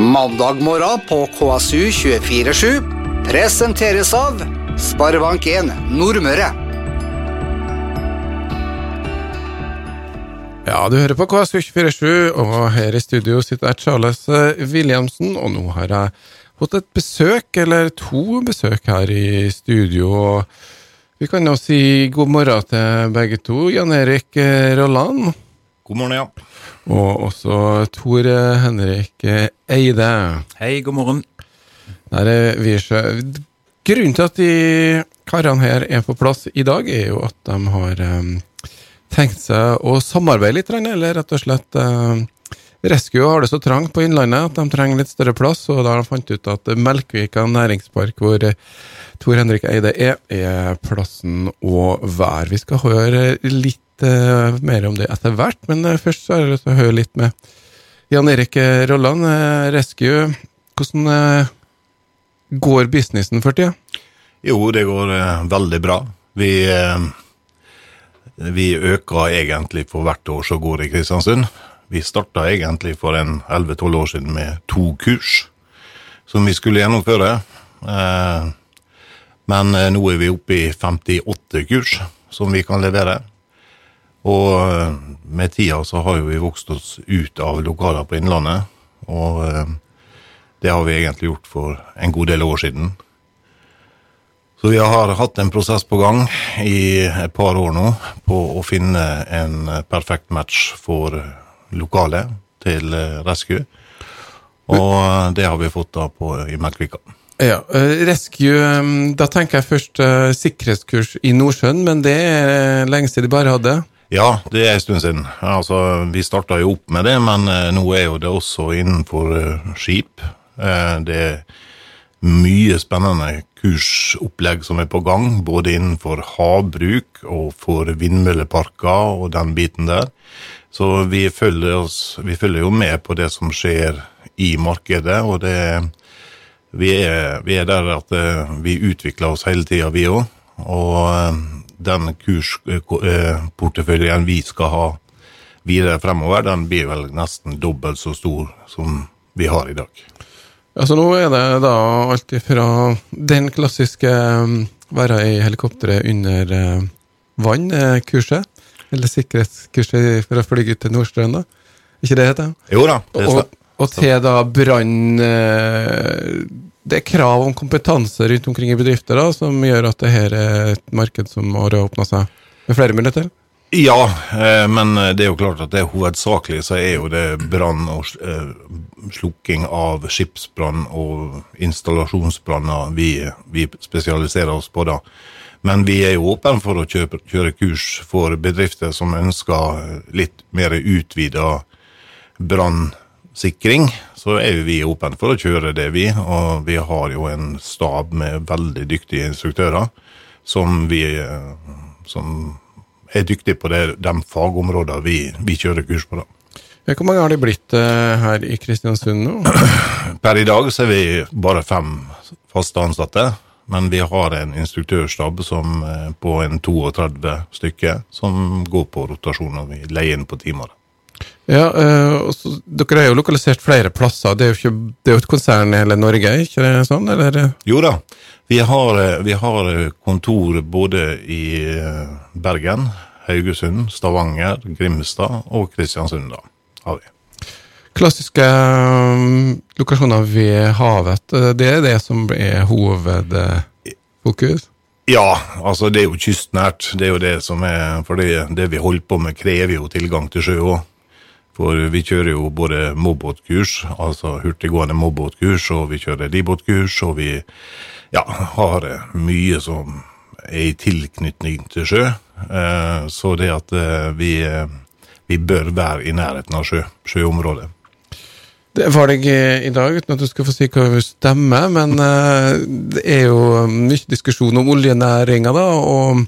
Mandag morgen på KSU247 presenteres av Sparebank1 Nordmøre. Ja, du hører på KSU247, og her i studio sitter jeg Charles eh, Williamsen, og nå har jeg fått et besøk, eller to besøk her i studio. og Vi kan jo si god morgen til begge to. Jan Erik eh, Rolland. God morgen, ja. Og også Tor Henrik Eide. Hei, god morgen. Der er vi så Grunnen til at de karene her er på plass i dag, er jo at de har um, tenkt seg å samarbeide litt, eller rett og slett um, Rescue har det så trangt på Innlandet at de trenger litt større plass, og da har de fant ut at Melkvika næringspark, hvor Tor Henrik Eide er, er plassen å være. Vi skal høre litt uh, mer om det etter hvert, men uh, først så har jeg lyst til å høre litt med Jan Erik Rolland, Rescue. Hvordan går businessen for tida? Jo, det går veldig bra. Vi vi øker egentlig for hvert år som går i Kristiansund. Vi starta egentlig for en 11-12 år siden med to kurs som vi skulle gjennomføre. Eh, men eh, nå er vi oppe i 58 kurs som vi kan levere. Og eh, med tida så har jo vi vokst oss ut av lokaler på Innlandet. Og det har vi egentlig gjort for en god del år siden. Så vi har hatt en prosess på gang i et par år nå på å finne en perfekt match for lokalet til Rescue. Og det har vi fått da på i Melkvika. Ja, Rescue, da tenker jeg først sikkerhetskurs i Nordsjøen, men det er lenge siden de bare hadde? Ja, det er en stund siden. Altså, Vi starta jo opp med det, men uh, nå er jo det også innenfor uh, skip. det er mye spennende kursopplegg som er på gang, både innenfor havbruk og for vindmølleparker og den biten der. Så vi følger, oss, vi følger jo med på det som skjer i markedet, og det, vi, er, vi er der at eh, vi utvikler oss hele tida, vi òg. Og eh, den kursporteføljen vi skal ha videre fremover, den blir vel nesten dobbelt så stor som vi har i dag. Altså Nå er det da alt fra den klassiske um, være i helikopteret under uh, vann-kurset, eller sikkerhetskurset for å fly ut til Nordstrøm, da. Ikke det heter? Jo da. Det og, og til da brann Det er krav om kompetanse rundt omkring i bedrifter da, som gjør at det her er et marked som har åpna seg med flere muligheter? Ja, eh, men det er jo klart at det hovedsakelig så er jo det brann og eh, slukking av skipsbrann og installasjonsbranner vi, vi, spesialiserer oss på da. Men vi er jo åpne for å kjøre, kjøre kurs for bedrifter som ønsker litt mer utvida brannsikring. Så er vi åpne for å kjøre det, vi. Og vi har jo en stab med veldig dyktige instruktører som vi som er dyktige på det, de fagområdene vi, vi kjører kurs på. da. Hvor mange har de blitt uh, her i Kristiansund nå? Per i dag så er vi bare fem faste ansatte. Men vi har en instruktørstab som, uh, på en 32 stykker som går på rotasjon, og vi leier inn på timer. Ja, og så, Dere er jo lokalisert flere plasser. Det er jo, ikke, det er jo et konsern i hele Norge, ikke det sånn? eller? Jo da. Vi har, vi har kontor både i Bergen, Haugesund, Stavanger, Grimstad og Kristiansund. da har vi. Klassiske lokasjoner ved havet, det er det som er hovedfokus? Ja, altså det er jo kystnært. Det er jo det som er For det, det vi holder på med, krever jo tilgang til sjø òg. For vi kjører jo både mobbåtkurs, altså hurtiggående mobbåtkurs, og vi kjører livbåtkurs, og vi ja, har mye som er i tilknytning til sjø. Eh, så det at eh, vi vi bør være i nærheten av sjø, sjøområdet. Det var deg i dag, uten at du skal få si hva du stemmer, men det er jo mye diskusjon om oljenæringa, da, og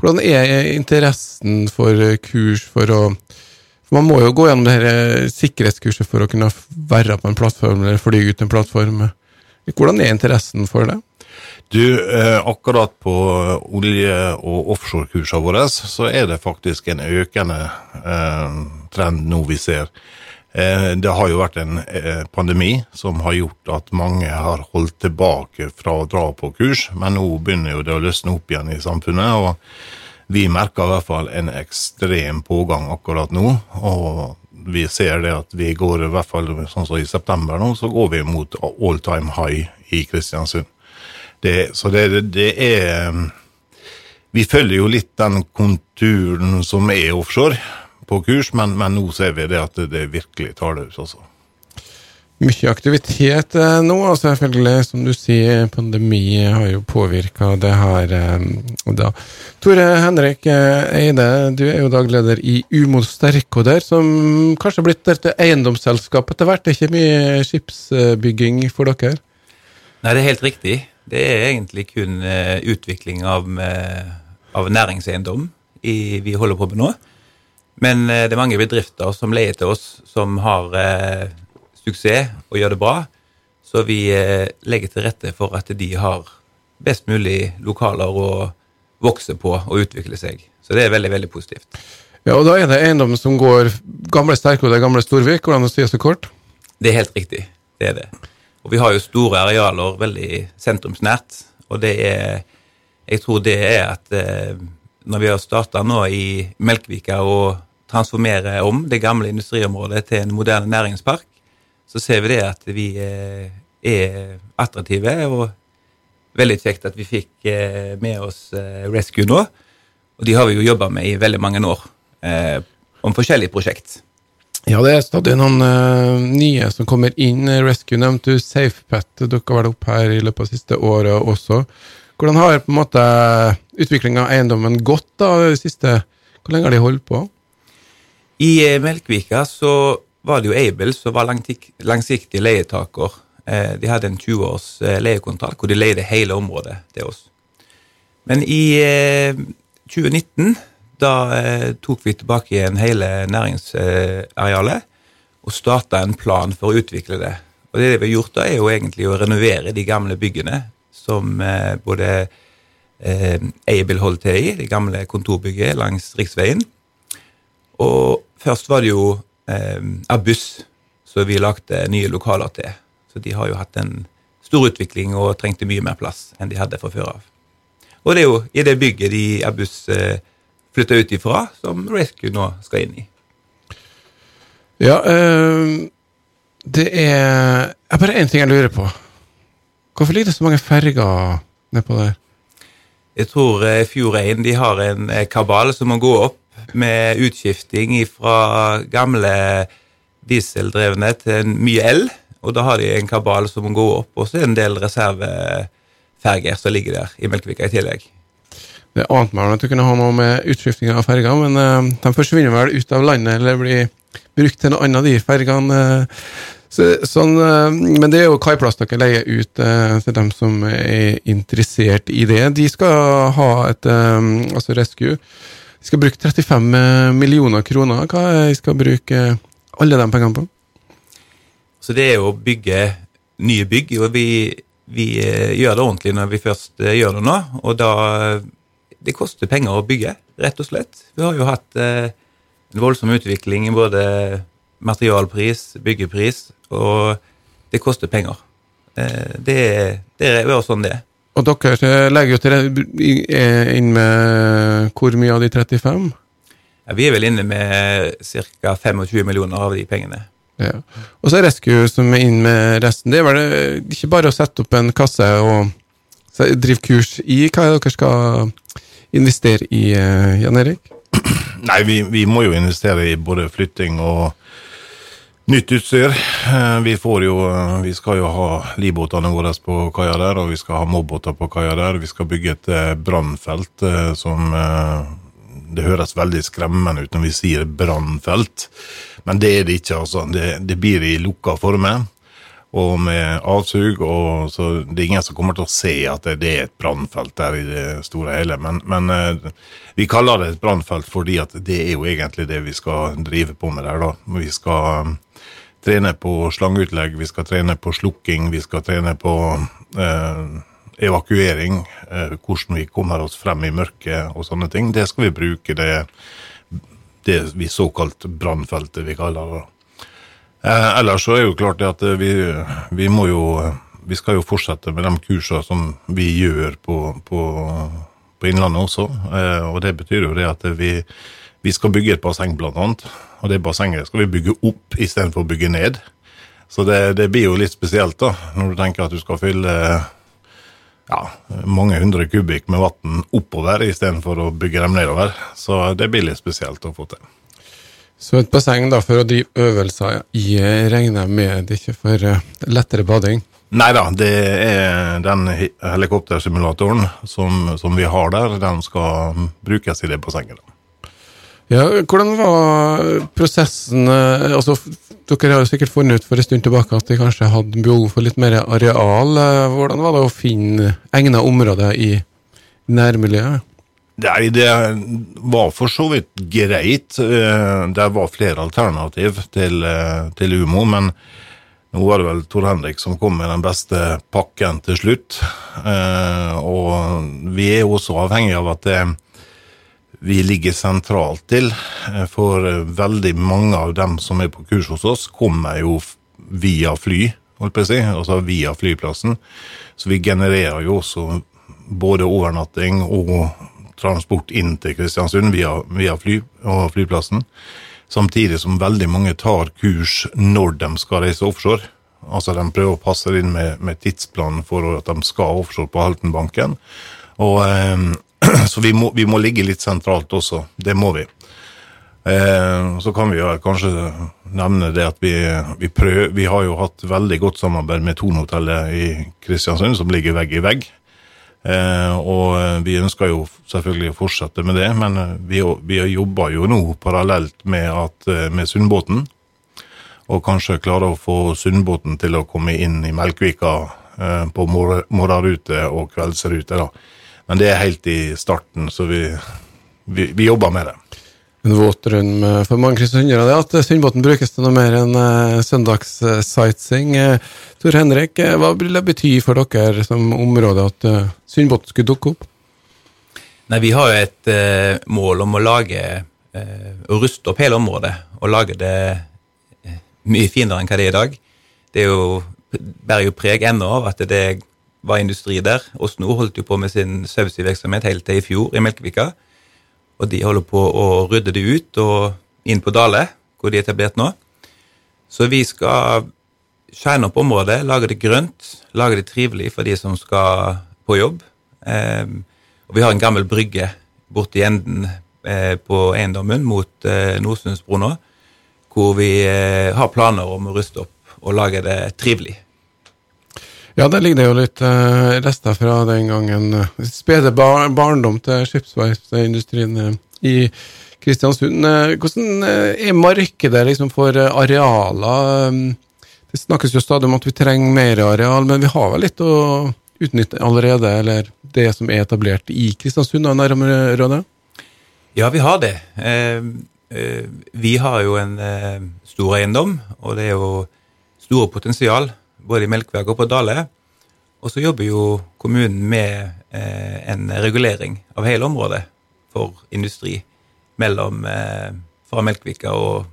hvordan er interessen for kurs for å Man må jo gå gjennom det her sikkerhetskurset for å kunne være på en plattform eller fly ut en plattform. Hvordan er interessen for det? Du, eh, akkurat på olje- og offshorekursene våre, så er det faktisk en økende eh, trend nå vi ser. Eh, Det har jo vært en eh, pandemi som har gjort at mange har holdt tilbake fra å dra på kurs, men nå begynner jo det å løsne opp igjen i samfunnet. og vi merker i hvert fall en ekstrem pågang akkurat nå. Og vi ser det at vi går i hvert fall sånn som i september nå, så går vi mot all time high i Kristiansund. Det, så det, det er Vi følger jo litt den konturen som er offshore på kurs, men, men nå ser vi det at det, virkelig tar løs, altså. Mye aktivitet eh, nå, og selvfølgelig, som du sier, pandemi har jo påvirka det her. eh, da. Tore Henrik eh, Eide, du er jo dagleder i Umo Sterkoder, som kanskje har blitt et eiendomsselskap etter hvert. Det er ikke mye skipsbygging for dere? Nei, det er helt riktig. Det er egentlig kun utvikling av, av næringseiendom i, vi holder på med nå. Men det er mange bedrifter som leier til oss, som har suksess og gjør det bra. Så vi eh, legger til rette for at de har best mulig lokaler å vokse på og utvikle seg. Så det er veldig, veldig positivt. Ja, og da er det eiendom som går gamle Sterkoder, gamle Storvik, hvordan det sies det så kort? Det er helt riktig. Det er det. Og vi har jo store arealer veldig sentrumsnært. Og det er Jeg tror det er at eh, når vi har starta nå i Melkvika og transformere om det gamle industriområdet til en moderne næringspark, så ser vi det at vi eh, er attraktive. Og veldig kjekt at vi fikk eh, med oss eh, Rescue nå. Og de har vi jo jobba med i veldig mange år. Eh, om forskjellige prosjekt. Ja, det er stadig noen uh, nye som kommer inn. Rescue nevnte du, SafePet dukka vel opp her i løpet av siste året også. Hvordan har på en måte utviklinga av eiendommen gått da, siste Hvor lenge har de holdt på? I Melkvika så var det jo Aibel som var langsiktig leietaker. Eh, De hadde en 20 års eh, leiekontrakt hvor de leide hele området til oss. Men i eh, 2019 da eh, tok vi tilbake igjen hele næringsarealet og starta en plan for å utvikle det. Og det vi har gjort da, er jo egentlig å renovere de gamle byggene som både Aibel holdt til i, det gamle kontorbygget langs riksveien. Og først var det jo eh, buss, som vi lagde nye lokaler til. Så de har jo hatt en stor utvikling og trengte mye mer plass enn de hadde fra før av. Og det er jo i det bygget de Abuss eh, flytta ut ifra, som Rescue nå skal inn i. Ja, øh, det er er bare én ting jeg lurer på. Hvorfor ligger det så mange ferger nedpå der? Jeg tror eh, Fjord 1 de har en eh, kabal som må gå opp med utskifting fra gamle dieseldrevne til mye el. Og da har de en kabal som må gå opp, og så er det en del reserveferger som ligger der i Melkevika i tillegg. Det ante meg at du kunne ha noe med utskifting av ferger, men uh, de forsvinner vel ut av landet eller blir brukt til noe annet, de fergene. Uh, Så, sånn, uh, men det er jo kaiplass dere leier ut til dem som er interessert i det. De skal ha et um, altså Rescue. De skal bruke 35 millioner kroner. Hva skal vi bruke alle de pengene på? Så det er jo å bygge nye bygg, og vi, vi eh, gjør det ordentlig når vi først eh, gjør det nå. Og da Det koster penger å bygge, rett og slett. Vi har jo hatt eh, en voldsom utvikling i både materialpris, byggepris, og det koster penger. Eh, det, det er bare sånn det er. Og dere eh, legger jo til eh, inn med hvor mye av de 35? Ja, vi er vel inne med ca. 25 millioner av de pengene. Ja. Og så er Rescue som er inn med resten. Det er vel eh, ikke bare å sette opp en kasse og drive kurs i hva er det dere skal investere i, eh, Jan Erik? Nei, vi, vi må jo investere i både flytting og nytt utstyr. Eh, Vi får jo eh, Vi skal jo ha livbåtene våre på kaia der, og vi skal ha mobbåter på kaia der. Vi skal bygge et eh, brannfelt som Det høres veldig skremmende ut når vi sier brannfelt, men det er det ikke, altså. Det, det blir i lukka former. Og med avsug, og så det er ingen som kommer til å se at det, er et brannfelt der i det store og hele. Men, men eh, vi kaller det et brannfelt fordi at det er jo egentlig det vi skal drive på med der, da. Vi skal eh, trene på slangeutlegg, vi skal trene på slukking, vi skal trene på eh, evakuering, eh, hvordan vi kommer oss frem i mørket og sånne ting. Det skal vi bruke det, det vi såkalt brannfeltet vi kaller det. Eh, ellers så er jo klart det at eh, vi, vi må jo Vi skal jo fortsette med de kursene som vi gjør på, på, på Innlandet også. Eh, og det betyr jo det at vi, vi skal bygge et basseng, blant annet. Og det bassenget skal vi bygge opp istedenfor å bygge ned. Så det, det, blir jo litt spesielt, da, når du tenker at du skal fylle ja, mange hundre kubikk med vann oppover istedenfor å bygge dem nedover. Så det blir litt spesielt å få til. Så et basseng da for å drive øvelser i regner jeg med det ikke for uh, lettere bading? Nei da, det er den helikoptersimulatoren som, som, vi har der, den skal brukes i det bassenget. Ja, Hvordan var prosessen eh, altså Dere har jo sikkert funnet ut for en stund tilbake at de kanskje hadde behov for litt mer areal. Eh, hvordan var det å finne egnet område i nærmiljøet? Nei, det var for så vidt greit. Eh, det var flere alternativ til, eh, til Umo, men nå var det vel Tor Henrik som kom med den beste pakken til slutt. Eh, og vi er også avhengig av at vi ligger sentralt til, for veldig mange av dem som er på kurs hos oss, kommer jo via fly, holdt på å si, altså via flyplassen. Så vi genererer jo også både overnatting og transport inn til Kristiansund via, via fly og flyplassen. Samtidig som veldig mange tar kurs når de skal reise offshore. Altså De prøver å passe inn med, med tidsplanen for at de skal offshore på Haltenbanken. Og, eh, så vi må, vi må, ligge litt sentralt også. Det må vi. Eh, så kan vi jo kanskje nevne det at vi, vi, prøver, vi har jo hatt veldig godt samarbeid med Thonhotellet i Kristiansund, som ligger vegg i vegg. Eh, og eh, vi ønsker jo selvfølgelig å fortsette med det, men eh, vi, vi jobber jo nå parallelt med, at, med Sundbåten. Og kanskje klare å få Sundbåten til å komme inn i Melkvika på morgenrute og kveldsrute. Men det er helt i starten, så vi, vi, vi jobber med det en våt drøm for mange kristiansundere Det at Sundbåten brukes til noe mer enn uh, søndagssightseeing. Uh, Tor Henrik, uh, hva vil det bety for dere som område at uh, skulle dukke opp? Nei, Vi har jo et mål om å lage å ruste opp hele området og lage det mye finere enn hva det er i dag. Det er jo, bærer jo preg ennå av at det var industri der. Åsno holdt jo på med sin subsea-virksomhet helt til i fjor i Melkevika. Og de holder på å rydde det ut og inn på Dale, hvor de er etablert nå. Så vi skal shine opp området, lage det grønt, lage det trivelig for de som skal på jobb. Eh, og vi har en gammel brygge borti enden eh, på eiendommen mot eh, Nordsundsbro nå, hvor vi eh, har planer om å ruste opp og lage det trivelig. Ja, der ligger det jo litt uh, rester fra den gangen. Uh, spede bar barndom til skipsverftsindustrien uh, i Kristiansund. Uh, hvordan er markedet liksom, for arealer? Um, det snakkes jo stadig om at vi trenger mer areal, men vi har vel litt å utnytte allerede, eller det som er etablert i Kristiansund og nærområdet? Ja, vi har det. vi har jo en stor eiendom, og det er jo store potensial både i Melkverk og på Dale. Og så jobber jo kommunen med eh, en regulering av hele området for industri mellom eh, fra Melkvika og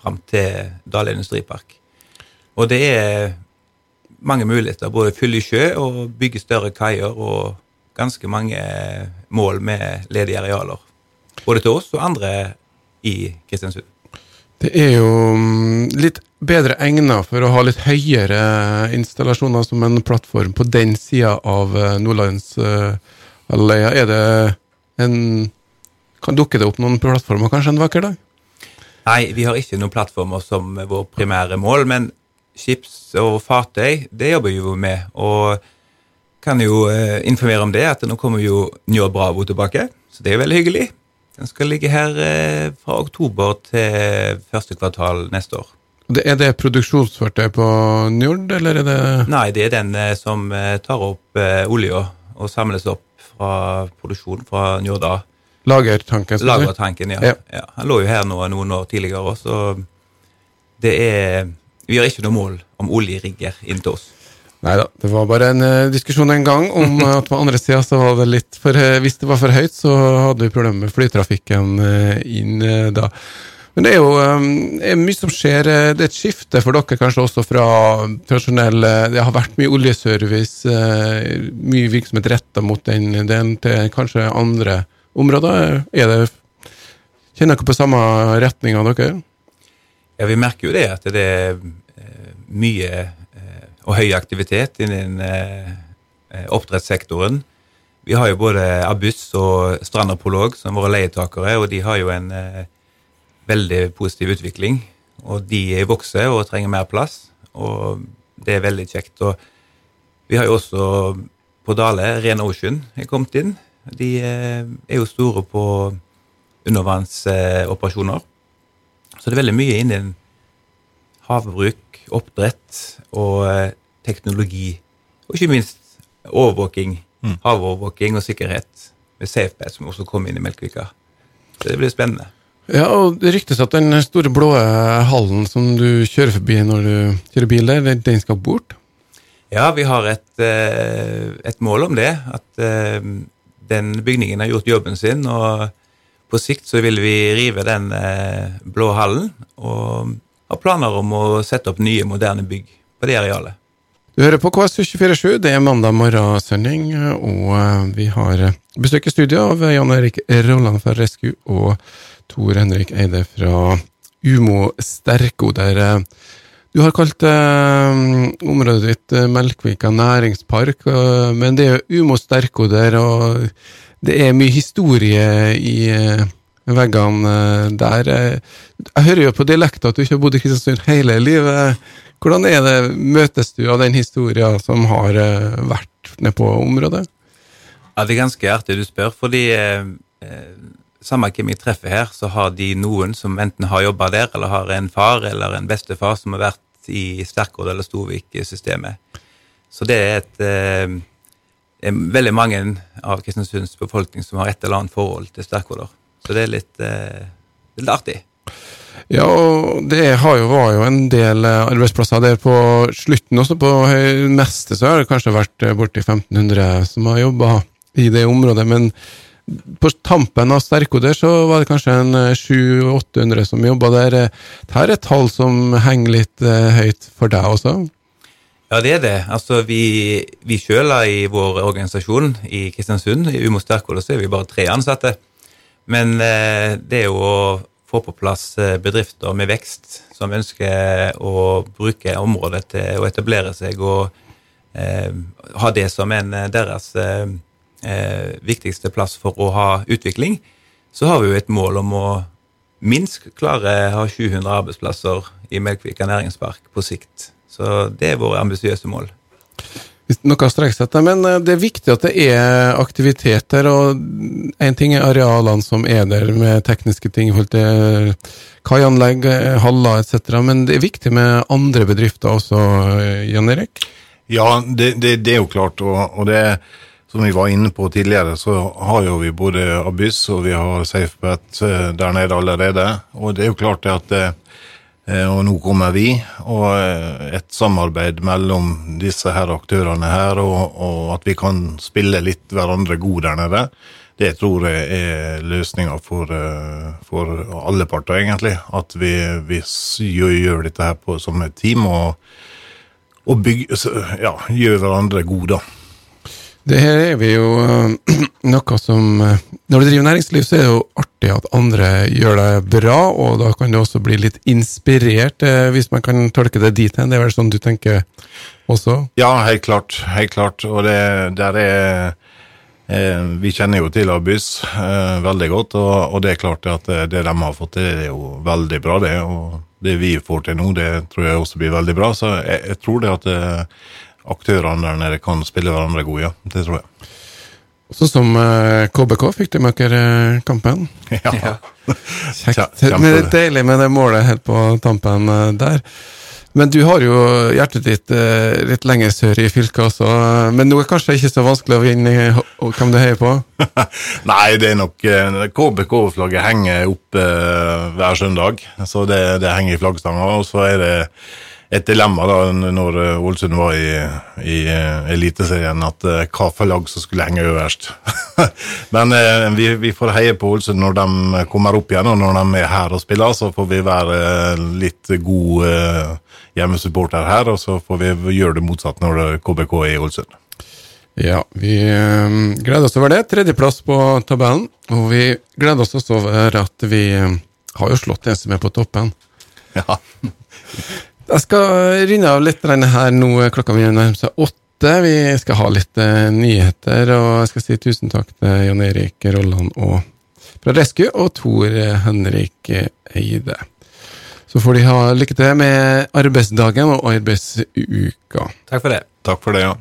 fram til Dale industripark. Og det er mange muligheter. Både fylle sjø og bygge større kaier og ganske mange mål med ledige arealer. Både til oss og andre i Kristiansund. Det er jo mm, litt bedre egnet for å ha litt høyere installasjoner som en plattform på den sida av eh, Er det en Kan dukke det opp noen plattformer kanskje en vakker dag? Nei, vi har ikke noen plattformer som vår primære mål, men skips og fartøy, det jobber vi jo med. Og kan jo eh, informere om det, at nå kommer jo Njå Bravo tilbake, så det er veldig hyggelig. Den skal ligge her eh, fra oktober til første kvartal neste år. Det, er det produksjonsfartøy på Njord, eller er det Nei, det er den eh, som eh, tar opp olja og samles opp fra produksjon fra Njorda. Lagertanken? Lagertanken, ja. Ja. ja. Han lå jo her nå noen år tidligere, så det er Vi har ikke noe mål om oljerigger inn til oss. Nei da, det var bare en uh, diskusjon en gang om at på andre sida så var det litt for uh, Hvis det var for høyt, så hadde vi problemer med flytrafikken inn da. Men det er jo det er mye som skjer. eh, Det er et skifte for dere kanskje også fra tradisjonell eh, Det har vært mye oljeservice, eh, mye virksomhet retta mot den delen, til kanskje andre områder. Er det Kjenner dere på samme retning av dere? Ja, vi merker jo det at det er mye og høy aktivitet innen oppdrettssektoren. Vi har jo både Abyss og Strandapolog som våre leietakere, og de har jo en veldig positiv utvikling. Og de vokser og trenger mer plass, og det er veldig kjekt. Og vi har jo også på Dale, Ren Ocean er kommet inn. De eh, er jo store på undervannsoperasjoner. Så det er veldig mye innen havbruk, oppdrett og eh, teknologi. Og ikke minst overvåking, havovervåking og sikkerhet med SafePad, som også kom inn i Melkevika. Så det blir spennende. Ja, og det ryktes at den store blå hallen som du kjører forbi når du kjører bil der, den- skal bort. Ja, vi har et, eh, et mål om det. At eh, den bygningen har gjort jobben sin, og på sikt så vil vi rive den eh, blå hallen og har planer om å sette opp nye, moderne bygg på det arealet. Du hører på KS247, det er mandag morgensending, og eh, vi har eh, besøk i studio av Jan Erik Rolland fra Rescue og Tor Henrik Eide fra Umo Sterko, der eh, du har kalt eh, området ditt eh, Melkvika næringspark, men det er jo Umo Sterko der, og det er mye historie i veggene der. Jeg hører jo på dialekta at du ikke har bodd i Kristiansund hele livet. Hvordan er det, møtes du av den historien som har vært nede på området? Ja, Det er ganske artig du spør, fordi eh, samme hvem jeg treffer her, så har de noen som enten har jobba der, eller har en far eller en bestefar som har vært i Sterkord eller Storvik-systemet. Så det er et eh, veldig mange av Kristiansunds befolkning som har et eller annet forhold til Sterkorder. Så det er litt, eh, litt artig. Ja, og det har jo, var jo en del eh, arbeidsplasser der på slutten også. På meste så har det kanskje vært eh, borti 1500 som har jobba i det området. Men på tampen av sterkoder så var det kanskje en eh, 700-800 som jobba der. Eh, Dette er et tall som henger litt eh, høyt for deg også? Ja, det er det. Altså, vi, vi sjøl i vår organisasjon i Kristiansund, i Umo Sterkoder så er vi bare tre ansatte. Men eh, det er jo å få på plass eh, bedrifter med vekst som ønsker å bruke området til å etablere seg og eh, ha det som en eh, deres eh, eh, viktigste plass for å ha utvikling, så har vi jo et mål om å minst klare å ha 700 arbeidsplasser i Melkvika næringspark på sikt. Så det er våre ambisiøse mål. Noe etter, men eh, det er viktig at det er aktivitet der. og En ting er arealene som er der med tekniske ting i forhold til kaianlegg, eh, haller etc., men det er viktig med andre bedrifter også, eh, Jan Erik? Ja, det, det, det er jo klart. Og, og det som vi var inne på tidligere, så har jo vi både Abyss og vi har SafeBet eh, der nede allerede. Og det er jo klart at eh, Og nå kommer vi, og eh, et samarbeid mellom disse her aktørene her, og, og at vi kan spille litt hverandre god der nede, det tror jeg er løsninga for, for alle parter, egentlig. At vi, vi gjør dette her på, som et team. og og bygger, ja, gjør hverandre gode, da. Det her er vi jo eh, noe som eh, Når du driver næringsliv, så er det jo artig at andre gjør det bra, og da kan du også bli litt inspirert, eh, hvis man kan tolke det dit hen. Det er vel sånn du tenker også? Ja, helt klart. Helt klart. Og det der er Vi kjenner jo til Abyss eh, veldig godt, og, og det er klart at det, de har fått til, er jo veldig bra, det. Og det vi får til nå, det tror jeg også blir veldig bra. Så jeg, jeg tror det at aktørene der nede kan spille hverandre gode, ja. Det tror jeg. Sånn som eh, KBK fikk de med dere eh, kampen. Ja. Kjekt. Kjempe- Men det er deilig med det målet helt på tampen eh, der. Men du har jo hjertet ditt eh, litt lenger sør i fylket også. eh, Men nå er det kanskje ikke så vanskelig å vinne eh, hvem du heier på? Nei, det er nok eh, KBK-flagget henger opp eh, hver søndag. Så det, det henger i flaggstanga. Og så er det et dilemma da når eh, Ålesund var i, i eh, Eliteserien, at eh, hva for lag som skulle henge øverst. Men eh, vi, vi får heie på Ålesund når de kommer opp igjen, og når de er her og spiller, så får vi være litt god eh, hjemmesupporter her, og så får vi gjøre det motsatt når KBK er i Ålesund. Ja, vi gleder oss over det. Tredjeplass på tabellen. Og vi gleder oss også over at vi har jo slått en som er på toppen. Ja. Jeg skal runde av litt her nå. Klokka mi nærmer seg åtte. Vi skal ha litt eh, nyheter, og jeg skal si tusen takk til Jan Erik Rolland og fra Rescue og Tor Henrik Eide. Så får de ha lykke til med arbeidsdagen og arbeidsuka. Takk for det. Takk for det, ja.